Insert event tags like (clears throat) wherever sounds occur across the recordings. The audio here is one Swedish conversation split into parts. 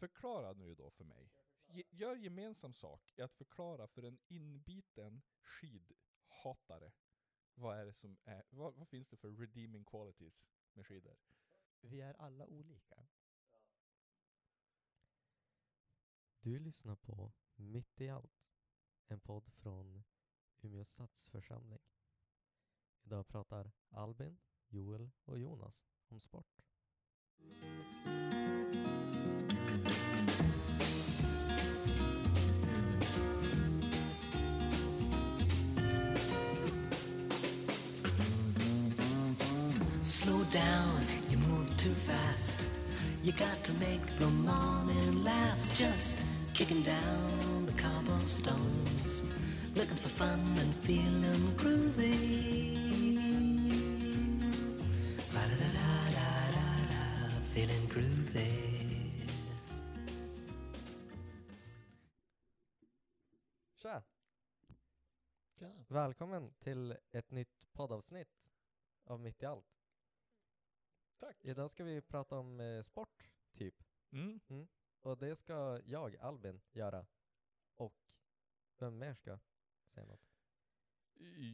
Förklara nu då för mig. Gör gemensam sak i att förklara för en inbiten skidhatare vad är det som är, vad, vad finns det för redeeming qualities med skidor? Vi är alla olika. Du lyssnar på Mitt i allt, en podd från Umeå stadsförsamling. Idag pratar Albin, Joel och Jonas om sport. Slow down, you move too fast. You got to make the morning last. Just kicking down the cobblestones, looking for fun and feeling groovy. Feeling groovy. Tja! Välkommen till ett nytt poddavsnitt av Mitt i allt. Tack. Idag ska vi prata om eh, sport, typ. Mm. Och det ska jag, Albin, göra. Och vem mer ska säga något?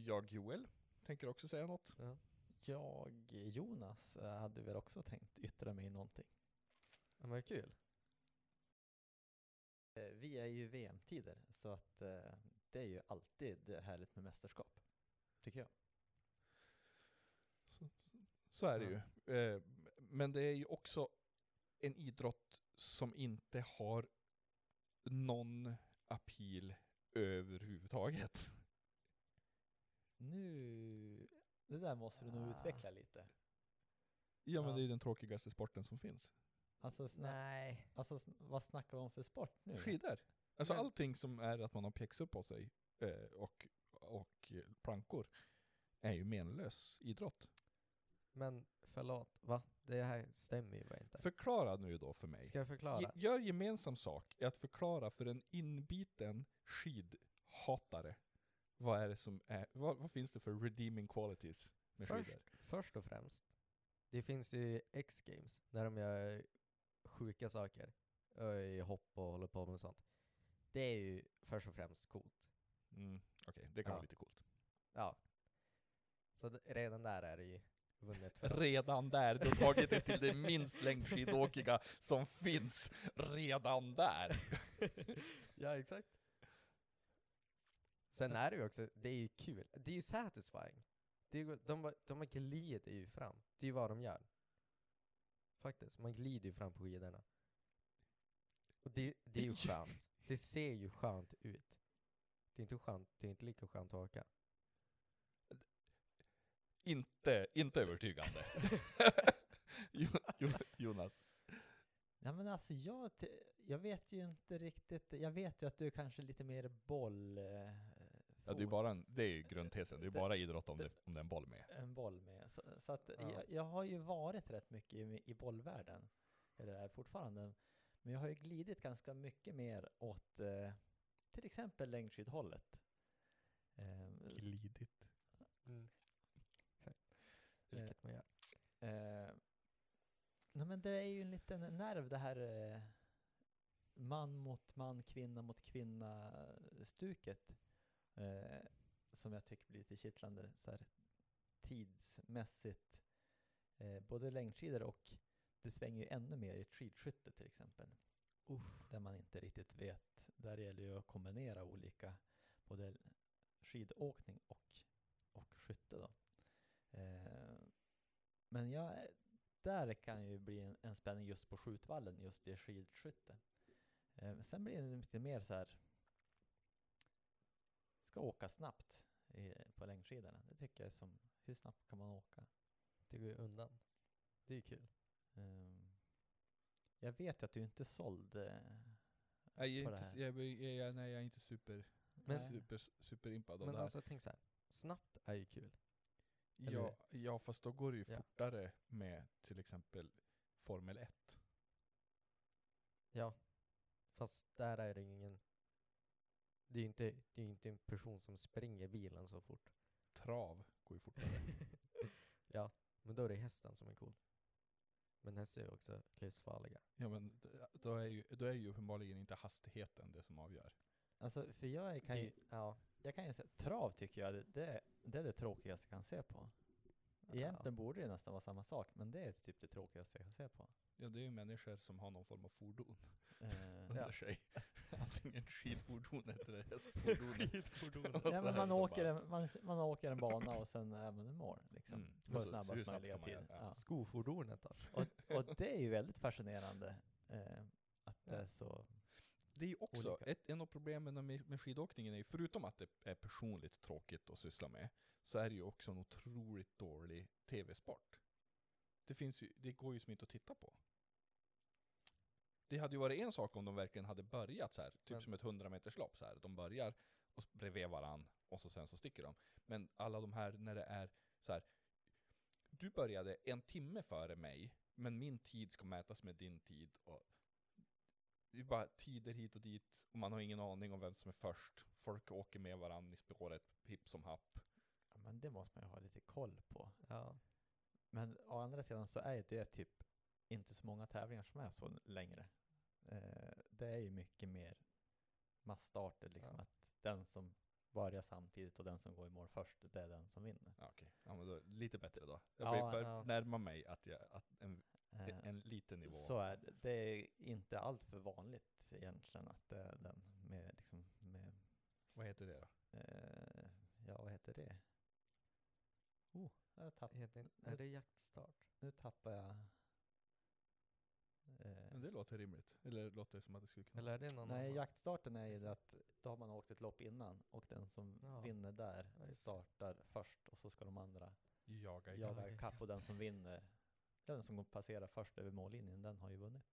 Jag Joel tänker också säga något. Ja. Jag, Jonas, eh, hade väl också tänkt yttra mig i någonting. Men vad kul. Eh, Vi är ju i VM-tider, så att eh, det är ju alltid härligt med mästerskap, tycker jag. Så är det ju. Eh, men det är ju också en idrott som inte har någon appeal överhuvudtaget. Nu, det där måste du nog Ah. utveckla lite. Ja men Ja. det är ju den tråkigaste sporten som finns. Alltså, Nej. alltså vad snackar vi om för sport nu? Skidor. Alltså Men- allting som är att man har pjäxor på sig eh, och, och plankor är ju menlös idrott. Men förlåt, va? Det här stämmer ju bara inte. Förklara nu då för mig. Ska jag förklara? Ge- Gör gemensam sak i att förklara för en inbiten skidhatare vad är det som är, vad, vad finns det för redeeming qualities med Först- skidor? Först och främst, det finns ju X-games där de gör sjuka saker ö, i hopp och håller på med sånt. Det är ju först och främst coolt. Mm, Okej, det kan Ja. vara lite coolt. Ja. Så d- redan där är det ju vunnet för oss. Redan där, du har tagit det till det minst längdskidåkiga som finns. Redan där. (laughs) ja, exakt. Sen är det ju också, det är ju kul. Det är ju satisfying. Det är, ju- de, de glider ju fram. Det är ju vad de gör. Faktiskt, man glider ju fram på skidorna. Och det, det är ju skönt. Det ser ju skönt ut. Det är inte skönt, det är inte lika skönt att åka. Inte, inte övertygande. (laughs) Jo- Jo- Jonas. Ja men alltså jag, jag vet ju inte riktigt, jag vet ju att du är kanske lite mer boll... Eh, Ja, det är bara en, det är ju grundtesen, det är bara idrott om det, om det är en boll med. en boll med. Så, så att Ja. jag, jag har ju varit rätt mycket i, i bollvärlden, eller är fortfarande. Men jag har ju glidit ganska mycket mer åt eh, till exempel längdskidhållet. Eh, Glidit. Gör. Eh, nej men det är ju en liten nerv det här eh, man mot man, kvinna mot kvinna stuket. Eh, som jag tycker blir lite kittlande så här, tidsmässigt. Eh, både längdskidor och det svänger ju ännu mer i skidskytte till exempel. Där man inte riktigt vet. Där gäller ju att kombinera olika, både skidåkning och, och skytte då. Eh, men jag, där kan ju bli en, en spänning just på skjutvallen, just i skidskytte. Eh, sen blir det lite mer så här, ska åka snabbt i, på längdskidorna. Det tycker jag är som, hur snabbt kan man åka? Det går ju undan. Det är ju kul. Ehm, jag vet att du inte är såld eh, Nej, jag på är det inte, här. jag, jag, jag, nej, jag är inte super, Men- super, superimpad av Men det här. alltså tänk så här. snabbt är ju kul. Ja, ja, fast då går det ju Ja. fortare med till exempel Formel 1. Ja. Fast där är det ingen... Det är ju inte, det är ju inte en person som springer bilen så fort. Trav går ju fortare. (laughs) ja, men då är det hästen som är cool. Men hästar är ju också livsfarliga. Ja men då är ju, då är ju uppenbarligen inte hastigheten det som avgör. Alltså, för jag kan ju, Det- ja. Jag kan ju säga, trav tycker jag, det, det, är- det tråkigaste jag kan se på. Egentligen borde det nästan vara samma sak, men det är typ det tråkigaste jag kan se på. Ja det är ju människor som har någon form av fordon Eh, (laughs) under sig. (laughs) Antingen skidfordonet eller (laughs) hästfordonet. Skidfordonet. Ja, men man åker, bara- en, man, man åker en bana och sen är man i mål. Liksom. Mm. På snabbast möjliga tid. Ja. Ja. Skofordonet då? Och, och det är ju väldigt fascinerande eh, att det är så. Det är ju också, Olika. ett, en av problemen med, med skidåkningen är ju, förutom att det är personligt tråkigt att syssla med, så är det ju också en otroligt dålig tv-sport. Det finns ju, det går ju som inte att titta på. Det hade ju varit en sak om de verkligen hade börjat så här, typ Men- som ett 100 meterslopp så här. De börjar och bredvid varann och så sen så sticker de. Men alla de här när det är så här. Du började en timme före mig, men min tid ska mätas med din tid. Och det är bara tider hit och dit, och man har ingen aning om vem som är först. Folk åker med varandra i spåret, hipp som happ. Ja, men det måste man ju ha lite koll på. Ja. Men å andra sidan så är det typ inte så många tävlingar som är så längre. Eh, det är ju mycket mer massstarter, liksom Ja. att den som börjar samtidigt och den som går i mål först, det är den som vinner. Ja, okej. Ja, men då, lite bättre då. Jag Ja, börjar bör ja. närma mig att, jag, att en, Eh, en liten nivå. Så är det. Det är inte allt för vanligt egentligen att det är den med liksom med, Vad heter det då? eh, ja vad heter det? Oh, jag tapp, Heter Är det jaktstart? nu tappar jag. Eh, Men det låter rimligt. Eller låter som att det skulle kunna Eller är det någon Nej, annan? jaktstarten är ju att då har man åkt ett lopp innan och den som Ja. vinner där startar först och så ska de andra jaga i jaga ikapp och den som vinner, den som passerar först över mållinjen, den har ju vunnit.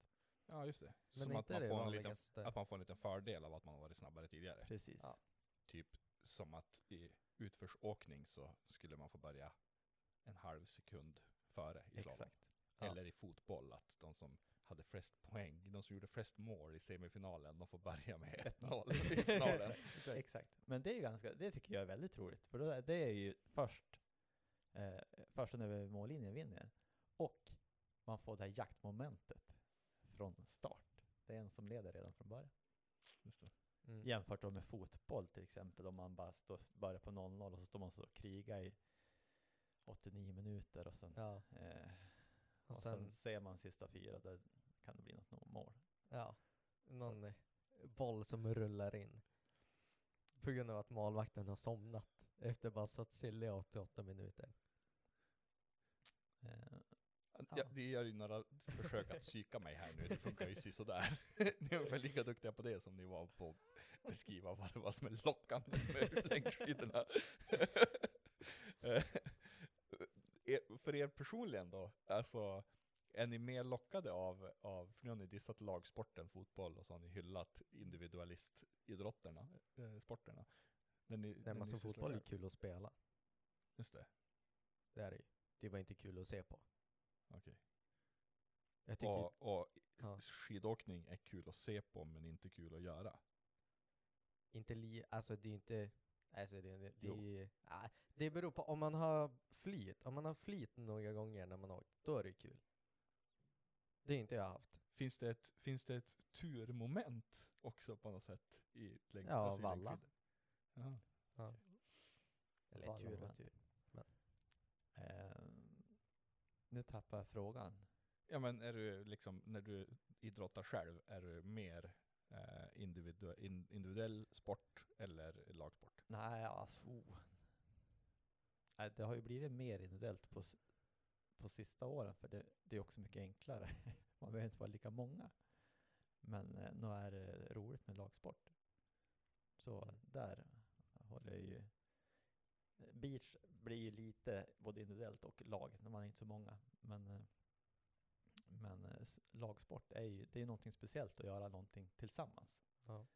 Ja, just det. Men som att man, det får en liten, att man får en liten fördel av att man har varit snabbare tidigare. Precis. Ja. Typ som att i utförsåkning så skulle man få börja en halv sekund före i slalom. Exakt. Ja. Eller i fotboll, att de som hade flest poäng, de som gjorde flest mål i semifinalen, de får börja med (laughs) 1-0 i finalen. (laughs) Exakt. Exakt. Men det är ju ganska, det tycker jag är väldigt roligt. För då, är- det är ju först, eh, försten över mållinjen vinner. Och man får det här jaktmomentet från start. Det är en som leder redan från början. Just det. Mm. Jämfört då med fotboll till exempel, om man bara står, börjar på 0-0 och så står man så och krigar i 89 minuter och sen, Ja. eh, Och och sen, sen, ser man sista fyra, då kan det bli något nå- mål. ja. Någon eh, boll som rullar in. På grund av att målvakten har somnat efter bara stått still i 88 minuter. Eh, Ja, det gör ju några försök att psyka mig här nu, det funkar ju sådär. (laughs) Ni är ungefär lika duktiga på det som ni var på att beskriva vad det var som är lockande med längdskidorna. Eh, er- För er personligen då, alltså är ni mer lockade av, av för nu har ni dissat lagsporten fotboll och så har ni hyllat individualistidrotterna, eh, sporterna. När ni, Nej när men som sysslar fotboll är kul att spela. Just det, Det är det ju. Det var inte kul att se på. okej. Jag tycker Och, och ja, skidåkning är kul att se på men inte kul att göra. inte li, alltså det är inte, alltså det, det, det, är det beror på om man har flyt. Om man har flyt några gånger när man har åkt, då är det kul. Det har inte jag haft. Finns det ett, finns det ett turmoment också på något sätt i längd? Ja, alltså i valla. Jaha. Ja. Eller Valla tur och tur. Ehm, nu tappar jag frågan. Ja men är du liksom, när du idrottar själv, är du mer eh, individu in, individuell sport eller lagsport? Nej, alltså. oh. Nej, det har ju blivit mer individuellt på, på sista åren, för det, det är också mycket enklare. (laughs) Man behöver inte vara lika många. Men eh, nu är det roligt med lagsport. Så Mm. där håller jag ju... Beach blir ju lite både individuellt och lag, när man är inte så många. Men, eh, men eh, lagsport är ju, det är någonting speciellt att göra någonting tillsammans. Ja.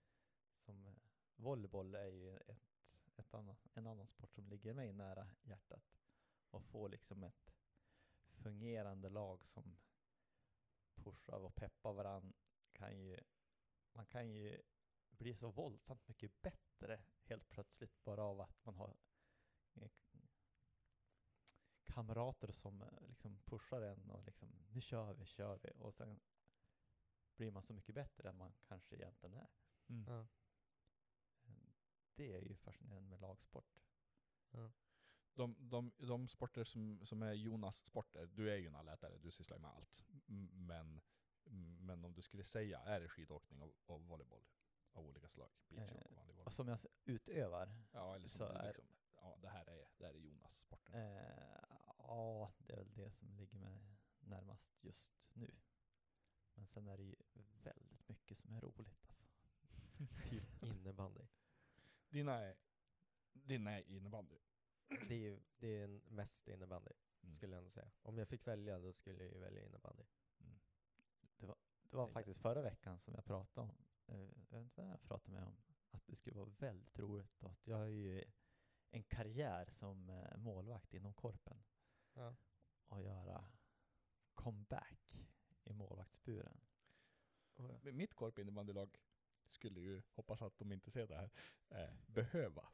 Som eh, volleyboll är ju ett, ett annan, en annan sport som ligger mig nära hjärtat. Och få liksom ett fungerande lag som pushar och peppar varann kan ju, man kan ju bli så våldsamt mycket bättre helt plötsligt bara av att man har eh, kamrater som eh, liksom pushar en och liksom nu kör vi, kör vi och sen blir man så mycket bättre än man kanske egentligen är. Mm. Ja. Eh, Det är ju fascinerande med lagsport. De, de, de sporter som, som är Jonas sporter, du är ju en allätare, du sysslar ju med allt. Men, men om du skulle säga, är det skidåkning och, och volleyboll av olika slag? Beach Eh, och volleyboll? Som jag utövar, Ja, eller som så du liksom, ja det här är, det här är Jonas sporten. eh, ja, det är väl det som ligger mig närmast just nu. Men sen är det ju väldigt mycket som är roligt alltså. (laughs) Typ innebandy. Dina är, dina är innebandy. Det är ju det är mest innebandy, Mm. skulle jag ändå säga. Om jag fick välja, då skulle jag ju välja innebandy. Mm. Det var Det är faktiskt förra veckan som jag pratade om, eh, jag vet inte vad jag pratade med om, att det skulle vara väldigt roligt att jag har ju en karriär som eh, målvakt inom korpen Ja. och göra comeback i målvaktsburen. Men Mitt korp innebandylag skulle ju, hoppas att de inte ser det här, eh, behöva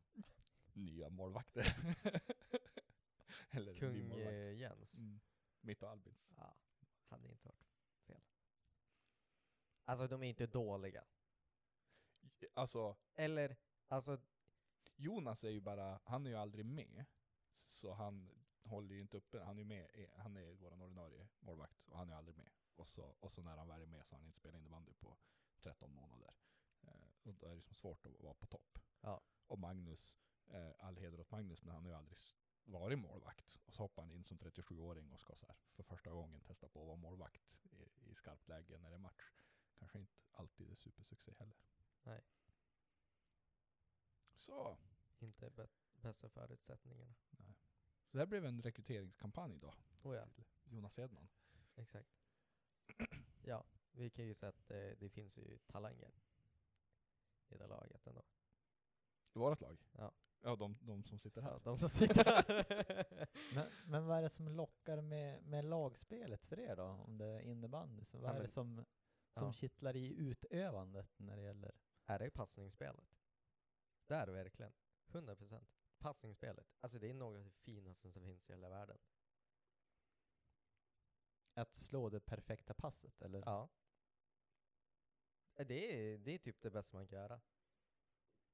nya målvakter. (laughs) Eller Kung målvakt. eh, Jens. Mm. Mitt och Albins. Ja, hade inte varit fel. Alltså de är inte dåliga. Alltså, Eller, alltså, Jonas är ju bara, han är ju aldrig med. Så han håller ju inte uppe, han är ju med, eh, han är vår ordinarie målvakt och han är aldrig med. Och så, och så när han väl är med så har han inte spelat innebandy på 13 månader. Eh, och då är det som svårt att vara på topp. Ja. Och Magnus, eh, all heder åt Magnus, men han har ju aldrig varit målvakt. Och så hoppar han in som 37-åring och ska så här för första gången testa på att vara målvakt i, i skarpt läge när det är match. Kanske inte alltid är supersuccé heller. Nej. Så. inte bä- bästa förutsättningarna. Nej. Så det här blev en rekryteringskampanj då. Oh ja, Till Jonas Edman. exakt. (clears throat) Ja, vi kan ju säga att eh, det finns ju talanger i det laget ändå. I vårt lag? Ja. Ja, de, de som sitter här. Ja, de som sitter här. (laughs) Men, men vad är det som lockar med, med lagspelet för er då? Om det är innebandy, så vad Ja, är det men- som, som Ja. kittlar i utövandet när det gäller är det passningsspelet. Det är det verkligen. 100%. Passningsspelet. Alltså det är något av det finaste som finns i hela världen. att slå det perfekta passet? Eller? Ja. Det är, det är typ det bästa man kan göra.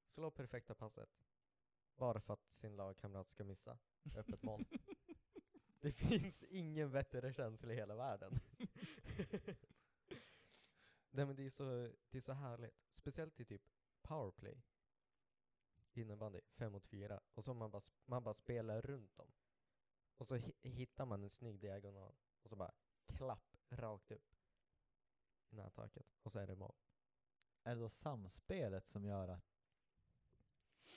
Slå perfekta passet. Bara för att sin lagkamrat ska missa öppet mål. (laughs) Det finns ingen bättre känsla i hela världen. (laughs) Nej men det är, så, det är så härligt. Speciellt i typ powerplay. Innebandy, fem mot fyra. Och så man bara, man bara spelar runt dem. Och så hi- hittar man en snygg diagonal. Och så bara klapp rakt upp i nättaket. Och så är det mål. Är det då samspelet som gör att,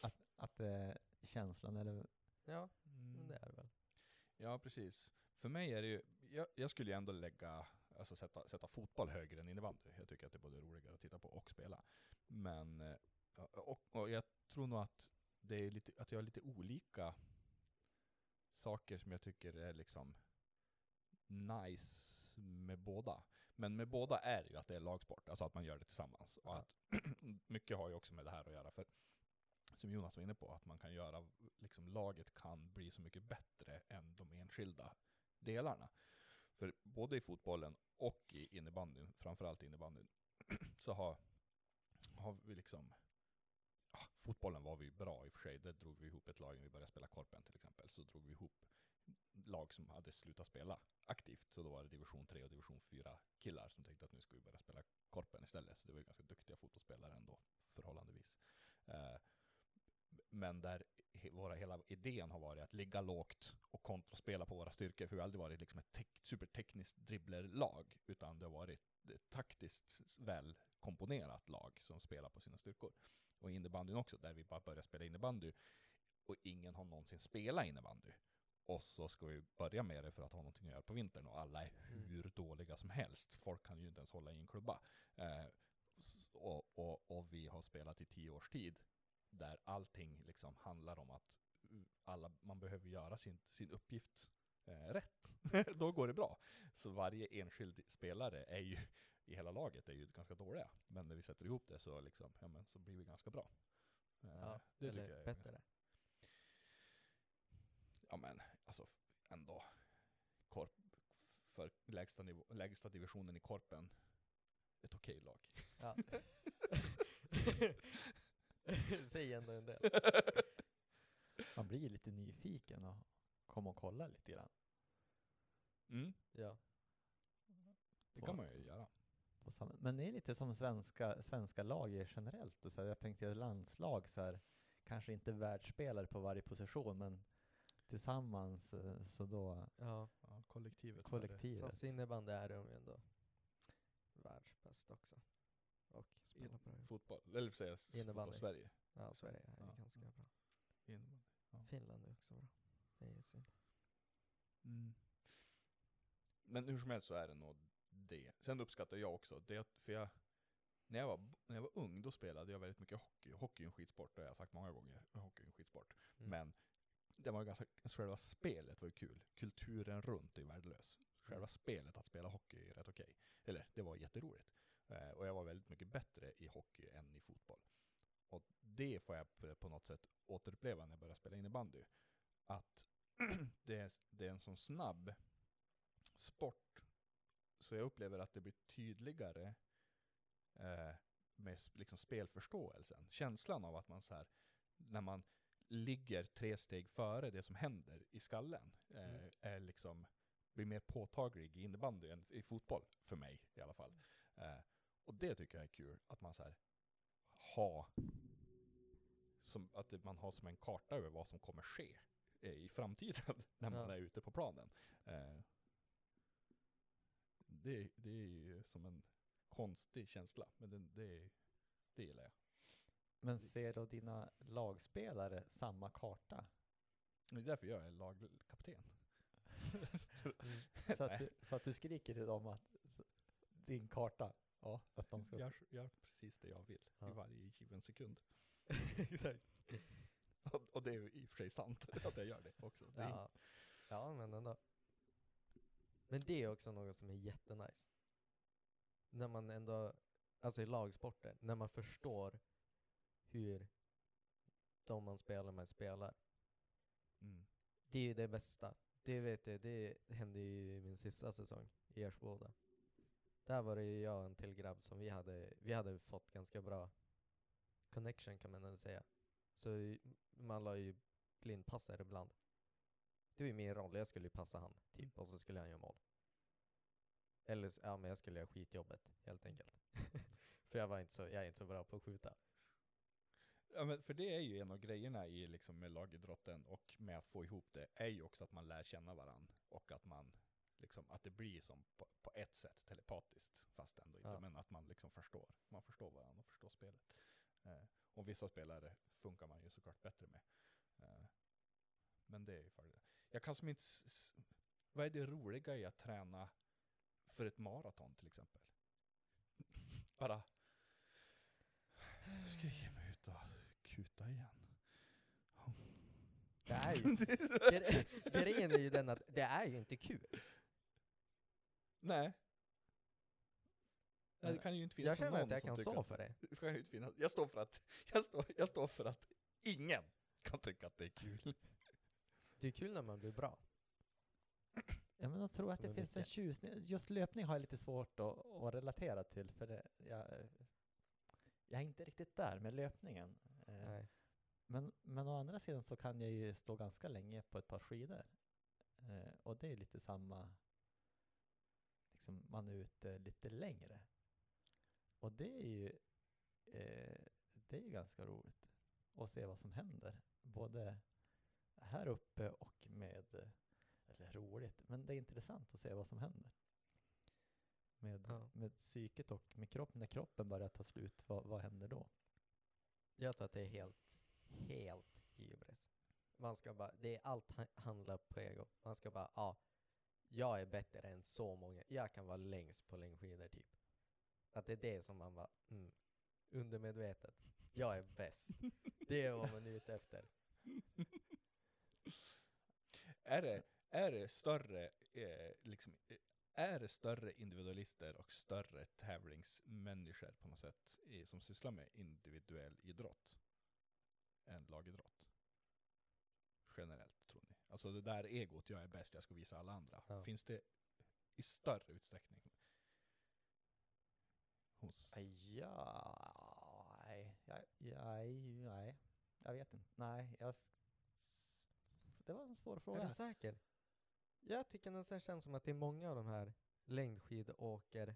att, att det är känslan eller? Ja, Mm. men det är det väl. Ja, precis. För mig är det ju, jag, jag skulle ju ändå lägga, alltså sätta, sätta fotboll högre än innebandy. Jag tycker att det är både roligare att titta på och spela. Men, eh, och, och jag tror nog att det är lite, att jag har lite olika saker som jag tycker är liksom nice med båda. Men med båda är ju att det är lagsport, alltså att man gör det tillsammans. Och att (clears throat) mycket har ju också med det här att göra. För som Jonas var inne på, att man kan göra, liksom laget kan bli så mycket bättre än de enskilda delarna. För både i fotbollen och i innebandyn, framförallt innebandyn, (clears throat) så har, har vi liksom ja, fotbollen var vi bra i och för sig, där drog vi ihop ett lag när vi började spela korpen till exempel, så drog vi ihop lag som hade slutat spela aktivt, så då var det division 3 och division 4 killar som tänkte att nu ska vi börja spela korpen istället, så det var ju ganska duktiga fotbollsspelare ändå, förhållandevis. Eh, men där våra hela idén har varit att ligga lågt och kontraspela på våra styrkor, för vi har aldrig varit liksom ett tek, supertekniskt dribblerlag, utan det har varit ett taktiskt väl komponerat lag som spelar på sina styrkor. Och innebandyn också, där vi bara börjar spela innebandy och ingen har någonsin spelat innebandy. Och så ska vi börja med det för att ha någonting att göra på vintern och alla är hur dåliga som helst. Folk kan ju inte ens hålla i en klubba. Eh, och, och, och vi har spelat i tio års tid där allting liksom handlar om att alla, man behöver göra sin, sin uppgift eh, rätt. (laughs) Då går det bra. Så varje enskild spelare är ju, i hela laget är ju ganska dåliga. Men när vi sätter ihop det så, liksom, ja, men, så blir vi ganska bra. Eh, Ja, det eller tycker jag är bättre. Ja men, alltså, ändå korp, för lägsta, nivå, lägsta divisionen i korpen ett okej lag. Ja. (laughs) Säg ändå en del. Man blir ju lite nyfiken och kommer och kollar lite grann. Mm, Ja. det kan man ju göra. På sam- Men det är lite som svenska, svenska lag är generellt. Så här, jag tänkte att landslag, så här, kanske inte världsspelare på varje position, men tillsammans eh, så då ja. Ja, kollektivet. kollektivet. Fast innebandy är de ju ändå världsbäst också. Och spelar bra. Fotboll, eller säga fotboll Sverige. Ja, Sverige är Ja. ganska bra. Innebandy. Finland är också bra. Det är synd. Mm. Men hur som helst så är det nog det. Sen uppskattar jag också det, för jag, när jag, var, när jag var ung då spelade jag väldigt mycket hockey. Hockey är en skitsport, det har jag sagt många gånger. Hockey är en skitsport. Mm. Men det var ganska, själva spelet var ju kul. Kulturen runt är värdelös. Själva Mm. spelet att spela hockey är rätt okej. Eller det var jätteroligt. Eh, och jag var väldigt mycket bättre i hockey än i fotboll. Och det får jag på- på något sätt återuppleva när jag började spela innebandy. Att (clears throat) det, är, det är en sån snabb sport. Så jag upplever att det blir tydligare eh, med liksom spelförståelsen. Känslan av att man så här, när man ligger tre steg före det som händer i skallen, eh, Mm. är liksom, blir mer påtaglig i innebandy än i fotboll, för mig i alla fall. Eh, och det tycker jag är kul, att man så här har, som, att man har som en karta över vad som kommer ske eh, i framtiden (laughs) när man Ja. är ute på planen. Eh, det, det är ju som en konstig känsla, men det, det, det gillar jag. Men ser då dina lagspelare samma karta? Det är därför jag är lagkapten. (laughs) Så att, du, så att du skriker till dem att din karta, ja, att de ska... gör, gör precis det jag vill Ja. i varje given sekund. (laughs) Exakt. Och, och det är i och för sig sant (laughs) att jag gör det också. Det Ja. ja, men ändå. Men det är också något som är jättenice. När man ändå, alltså i lagsporter, när man förstår hur de man spelar med spelar. Mm. Det är ju det bästa. Det vet jag, det hände ju i min sista säsong i Ersboda. Där var det ju jag och en till grabb som vi hade, vi hade fått ganska bra connection kan man ändå säga. Så man la ju blindpassar ibland. Det var ju min roll, jag skulle ju passa han, typ, och så skulle han göra mål. Eller, ja men jag skulle göra skitjobbet, helt enkelt. (laughs) För jag var inte så, jag är inte så bra på att skjuta. Ja, men för det är ju en av grejerna i liksom med lagidrotten och med att få ihop det, är ju också att man lär känna varann och att man liksom, att det blir som på, på ett sätt telepatiskt, fast ändå inte, Ja. men att man liksom förstår. Man förstår varandra och förstår spelet. Eh, och vissa spelare funkar man ju såklart bättre med. Eh, men det är ju för det. Jag kan som inte, vad är det roliga i att träna för ett maraton till exempel? Bara, ska jag ge mig ut och kuta igen? Det är ju, (laughs) gre- grejen är ju den att det är ju inte kul. Nej. Nej, det kan ju inte finnas Jag känner någon att jag kan stå för det. (laughs) Det ska ju inte finnas. Jag står för att, jag står, jag står för att ingen kan tycka att det är kul. Det är kul när man blir bra. Ja, men jag tror att det finns en tjusning. Just löpning har jag lite svårt att, att relatera till, för det, jag, jag är inte riktigt där med löpningen. Eh, Nej. Men, men å andra sidan så kan jag ju stå ganska länge på ett par skidor. Eh, och det är lite samma, liksom man är ute lite längre. Och det är ju, eh, det är ju ganska roligt att se vad som händer. Både här uppe och med, eller roligt, men det är intressant att se vad som händer. Med, Ja. med psyket och med kroppen, när kroppen börjar ta slut, vad, vad händer då? Jag tror att det är helt, helt hybris. Man ska bara, det är allt ha- handlar på ego. Man ska bara, ja, jag är bättre än så många. Jag kan vara längst på längdskidor typ. Att det är det som man bara, mm, undermedvetet. Jag är bäst. Det är vad man är ute efter. Är det, är det större, eh, liksom, eh, är det större individualister och större tävlingsmänniskor på något sätt i, som sysslar med individuell idrott än lagidrott? Generellt, tror ni? Alltså det där egot, jag är bäst, jag ska visa alla andra. Ja. Finns det i större utsträckning hos... Ja, nej, nej, nej, jag vet inte. Nej, jag... Det var en svår Är fråga. du säker? Jag tycker nästan känns som att det är många av de här längdskidåker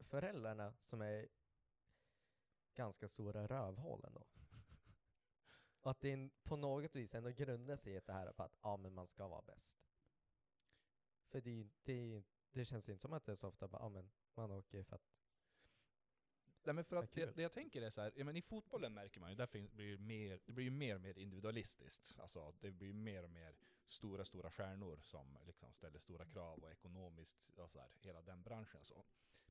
föräldrarna som är ganska stora rövhål ändå. Och (laughs) att det är på något vis ändå grundar sig i det här på att ja, men man ska vara bäst. För det, är det, är det känns inte som att det är så ofta bara, ja men man åker för att, Nej men för att det, det jag tänker är så här, ja, men i fotbollen märker man ju, där blir det, mer, det blir ju mer och mer individualistiskt. Alltså det blir mer och mer stora, stora stjärnor som liksom ställer stora krav och ekonomiskt, och så här, hela den branschen så.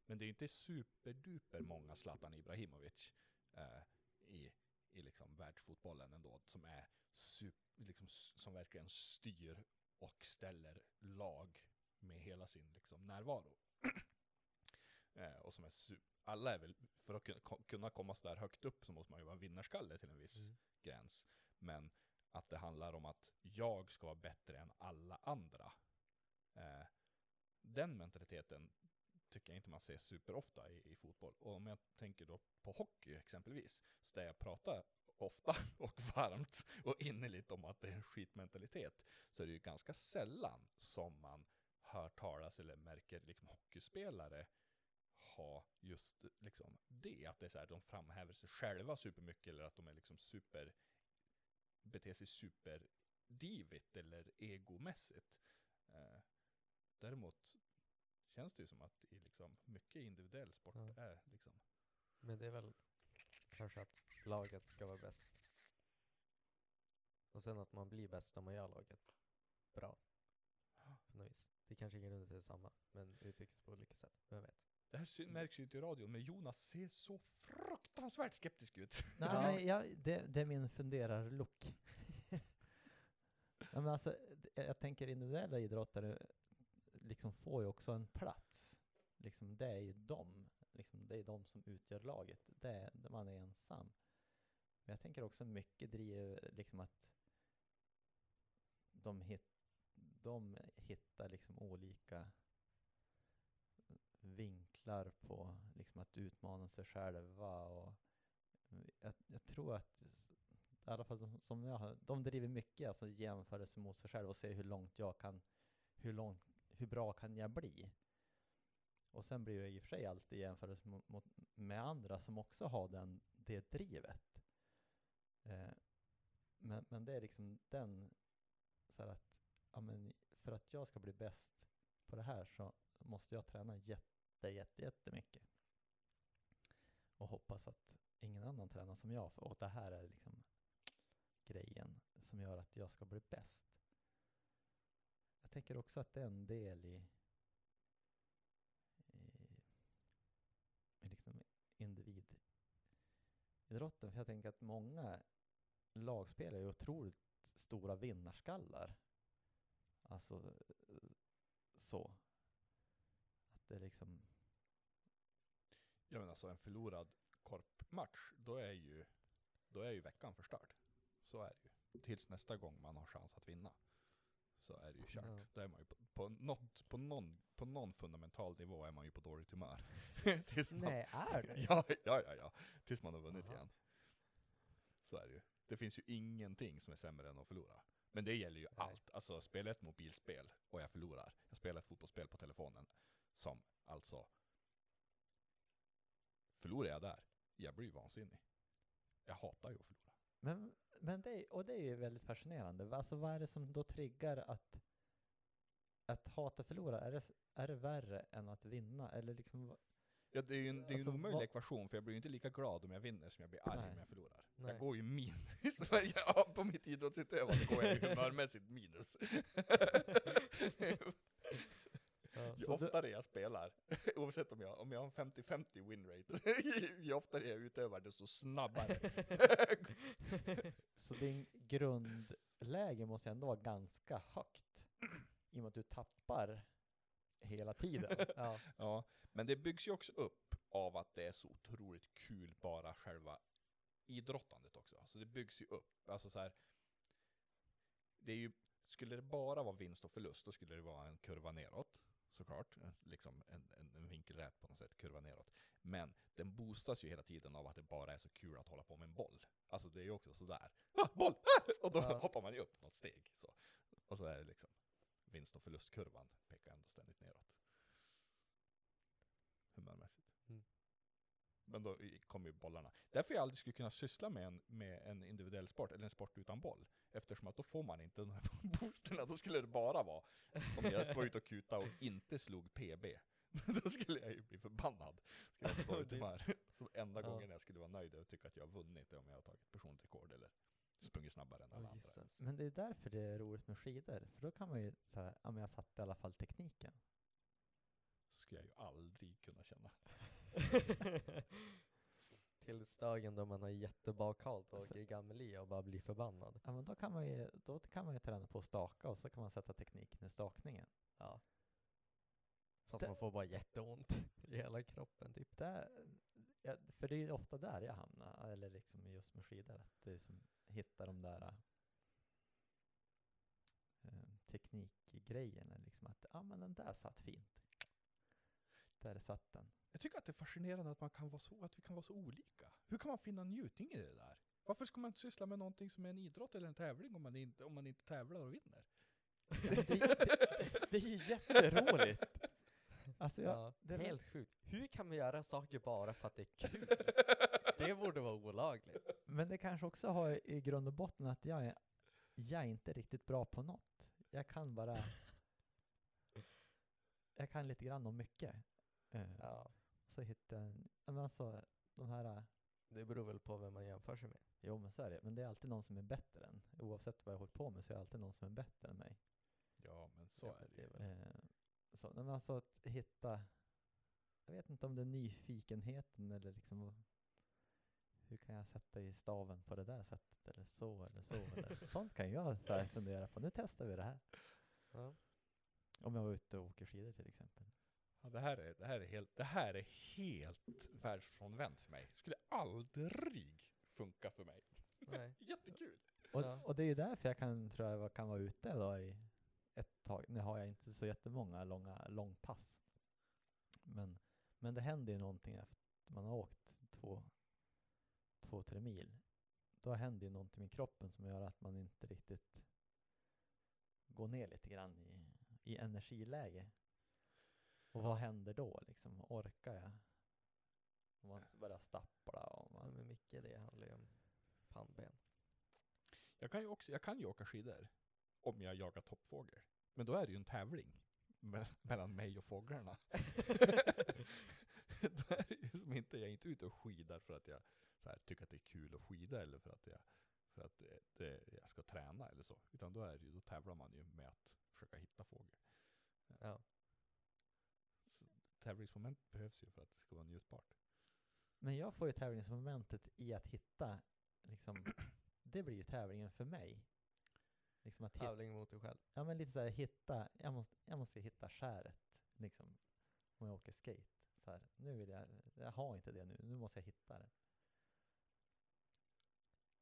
Men det är ju inte superduper många Zlatan Ibrahimovic eh, i, i liksom världsfotbollen ändå, som är sup, liksom, som verkligen styr och ställer lag med hela sin liksom, närvaro. (clears throat) eh, och som är alla är väl, för att kunna komma så där högt upp så måste man ju vara en vinnarskalle till en viss Mm. gräns. Men att det handlar om att jag ska vara bättre än alla andra. Eh, den mentaliteten tycker jag inte man ser superofta i, i fotboll. Och om jag tänker då på hockey exempelvis, så där jag pratar ofta (laughs) och varmt och innerligt om att det är en skitmentalitet, så är det ju ganska sällan som man hör talas eller märker liksom hockeyspelare ha just liksom det, att det är så här, de framhäver sig själva supermycket eller att de är liksom super, beter sig superdivigt eller egomässigt. Eh, däremot känns det ju som att i liksom mycket individuell sport Ja. är liksom men det är väl kanske att laget ska vara bäst. Och sen att man blir bäst om man gör laget bra. (gasps) På något vis. Det kanske i grunden är samma, men uttrycks på olika sätt. Vem vet? Det här sy- märks ju inte i radion, men Jonas ser så fruktansvärt skeptisk ut. (laughs) Nej, Ja. men jag, det, det är min funderar-look. (laughs) ja, men alltså, jag tänker individuella idrottare liksom får ju också en plats. Liksom, det är ju de, liksom, det är de som utgör laget. Det är, man är ensam. Men jag tänker också mycket driver liksom att de, hit, de hittar liksom olika vinklar på liksom att utmana sig själva och jag, jag tror att i alla fall som, som jag har, de driver mycket alltså jämförelse mot sig själva och ser hur långt jag kan, hur långt, hur bra kan jag bli? Och sen blir det i och för sig alltid jämförelse mot, mot, med andra som också har den, det drivet. Eh, men, men det är liksom den, så här att, ja men för att jag ska bli bäst på det här så måste jag träna jätte, jätte, jättemycket. Och hoppas att ingen annan tränar som jag, för och det här är liksom grejen som gör att jag ska bli bäst. Jag tänker också att det är en del i, i, i liksom individidrotten. För jag tänker att många lagspelare är otroligt stora vinnarskallar. Alltså så. Att det liksom, Ja men alltså en förlorad korpmatch, då är ju, då är ju veckan förstörd. Så är det ju. Tills nästa gång man har chans att vinna. Så är det ju kört. Ja. Då är man ju på, på, något, på, någon, på någon fundamental nivå är man ju på dåligt humör. (laughs) (laughs) Tills man, Nej, är det? (laughs) ja, ja, ja, ja. Tills man har vunnit Aha. igen. Så är det ju. Det finns ju ingenting som är sämre än att förlora. Men det gäller ju Nej. allt. Alltså spelar jag ett mobilspel och jag förlorar. Jag spelar ett fotbollsspel på telefonen. Som alltså Förlorar jag där, jag blir vansinnig. Jag hatar ju att förlora. Men, men det, är- och det är ju väldigt fascinerande. Alltså vad är det som då triggar att, att hata förlora? Är det, är det värre än att vinna? Eller liksom, Ja, det är ju en, det är Alltså, en omöjlig vad- ekvation, för jag blir ju inte lika glad om jag vinner som jag blir arg Nej. om jag förlorar. Nej. Jag går ju minus. (laughs) ja, på mitt idrottsutövande går jag ju humörmässigt minus. (laughs) (laughs) Ja. Ju det- oftare jag spelar, (laughs) oavsett om jag, om jag har en 50-50 winrate, (laughs) ju oftare jag utövar desto snabbare. (laughs) så din grundläge måste ändå vara ganska högt. I och med att du tappar hela tiden. ja. Ja, men det byggs ju också upp av att det är så otroligt kul bara själva idrottandet också. Så det byggs ju upp. Alltså så här. det är ju, skulle det bara vara vinst och förlust, då skulle det vara en kurva neråt. Såklart, en, liksom en, en, en vinkelrät på något sätt, kurva neråt. Men den boostas ju hela tiden av att det bara är så kul att hålla på med en boll. Alltså det är ju också sådär, ah, boll! Ah! Och då Ja. hoppar man ju upp något steg. Så. Och så är det liksom, vinst och förlustkurvan pekar ändå ständigt neråt. Humörmässigt. Men då kommer ju bollarna. Därför jag aldrig skulle kunna syssla med en, med en individuell sport, eller en sport utan boll. Eftersom att då får man inte de här boosterna, (laughs) då skulle det bara vara om jag var ute och kuta och inte slog PB. (laughs) då skulle jag ju bli förbannad. Skulle jag. (laughs) Så enda Ja. gången jag skulle vara nöjd och tycka att jag har vunnit är om jag har tagit personligt rekord eller sprungit snabbare än alla Åh, andra. Men det är därför det är roligt med skidor. För då kan man ju säga, ja men jag satte i alla fall tekniken. Så skulle jag ju aldrig kunna känna. (laughs) Till dagen då man har jättebakalt och åker i och bara blir förbannad. Ja men då kan man ju, då kan man ju träna på att staka och så kan man sätta tekniken i stakningen. Ja. Fast Det- man får bara jätteont i hela kroppen typ. Där, ja, för det är ju ofta där jag hamnar, eller liksom just med skidor, att det är som hittar de där eh, teknikgrejerna, liksom att ja men den där satt fint. Där satt den. Jag tycker att det är fascinerande att, man kan vara så, att vi kan vara så olika. Hur kan man finna njutning i det där? Varför ska man inte syssla med någonting som är en idrott eller en tävling om man inte, om man inte tävlar och vinner? Ja, men det, det, det är ju jätteroligt! Alltså jag, Ja, det är väl- helt sjukt. Hur kan man göra saker bara för att det är kul? (laughs) det borde vara olagligt. Men det kanske också har i grund och botten att jag är, jag är inte riktigt bra på något. Jag kan bara... (laughs) jag kan lite grann om mycket. Eh, Ja, Så hittar jag en... Men alltså, de här... det beror väl på vem man jämför sig med. Jo men så är det. Men det är alltid någon som är bättre än. Oavsett vad jag håller på med så är det alltid någon som är bättre än mig. Ja, men så Ja, är det ju. Eh, så, men alltså att hitta... Jag vet inte om det är nyfikenheten eller liksom... Hur kan jag sätta i staven på det där sättet eller så eller så eller (laughs) sånt kan jag så här fundera på. Nu testar vi det här. Ja. Om jag var ute och åker skidor till exempel. Ja, det, här är, det, här är helt, det här är helt världsfrånvänt för mig. Skulle aldrig funka för mig. Nej. (laughs) Jättekul! Och, Ja. och det är ju därför jag kan, tror jag, kan vara ute då i ett tag. Nu har jag inte så jättemånga långa långpass. Men, men det händer ju någonting efter man har åkt två, två, tre mil. Då händer ju någonting med kroppen som gör att man inte riktigt går ner lite grann i, i energiläge. Och vad händer då liksom? Orkar jag? Om man börjar stappla och man... men mycket det handlar ju om pannben. Jag kan, ju också, jag kan ju åka skidor om jag jagar toppfågel. Men då är det ju en tävling me- mellan mig och fåglarna. (laughs) (laughs) då är det ju som inte, jag är inte ute och skidar för att jag så här, tycker att det är kul att skida eller för att, jag, för att det, det, jag ska träna eller så. Utan då, är det ju, då tävlar man ju med att försöka hitta fågel. Ja. Så tävlingsmoment behövs ju för att det ska vara njutbart. Men jag får ju tävlingsmomentet i att hitta, liksom, (clears throat) det blir ju tävlingen för mig. Liksom att Tävling mot dig själv. ja men lite såhär hitta, jag måste, jag måste hitta skäret, liksom, om jag åker skate. Så här, nu vill jag, jag har inte det nu, nu måste jag hitta det.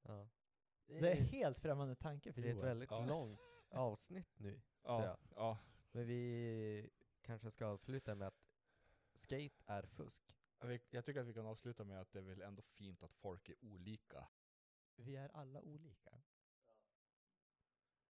Ja. Det är helt främmande tanke för det är ett väldigt Ja. långt avsnitt nu. Ja, jag. ja. Men vi kanske ska avsluta med att skate är fusk. Jag tycker att vi kan avsluta med att det är väl ändå fint att folk är olika. Vi är alla olika.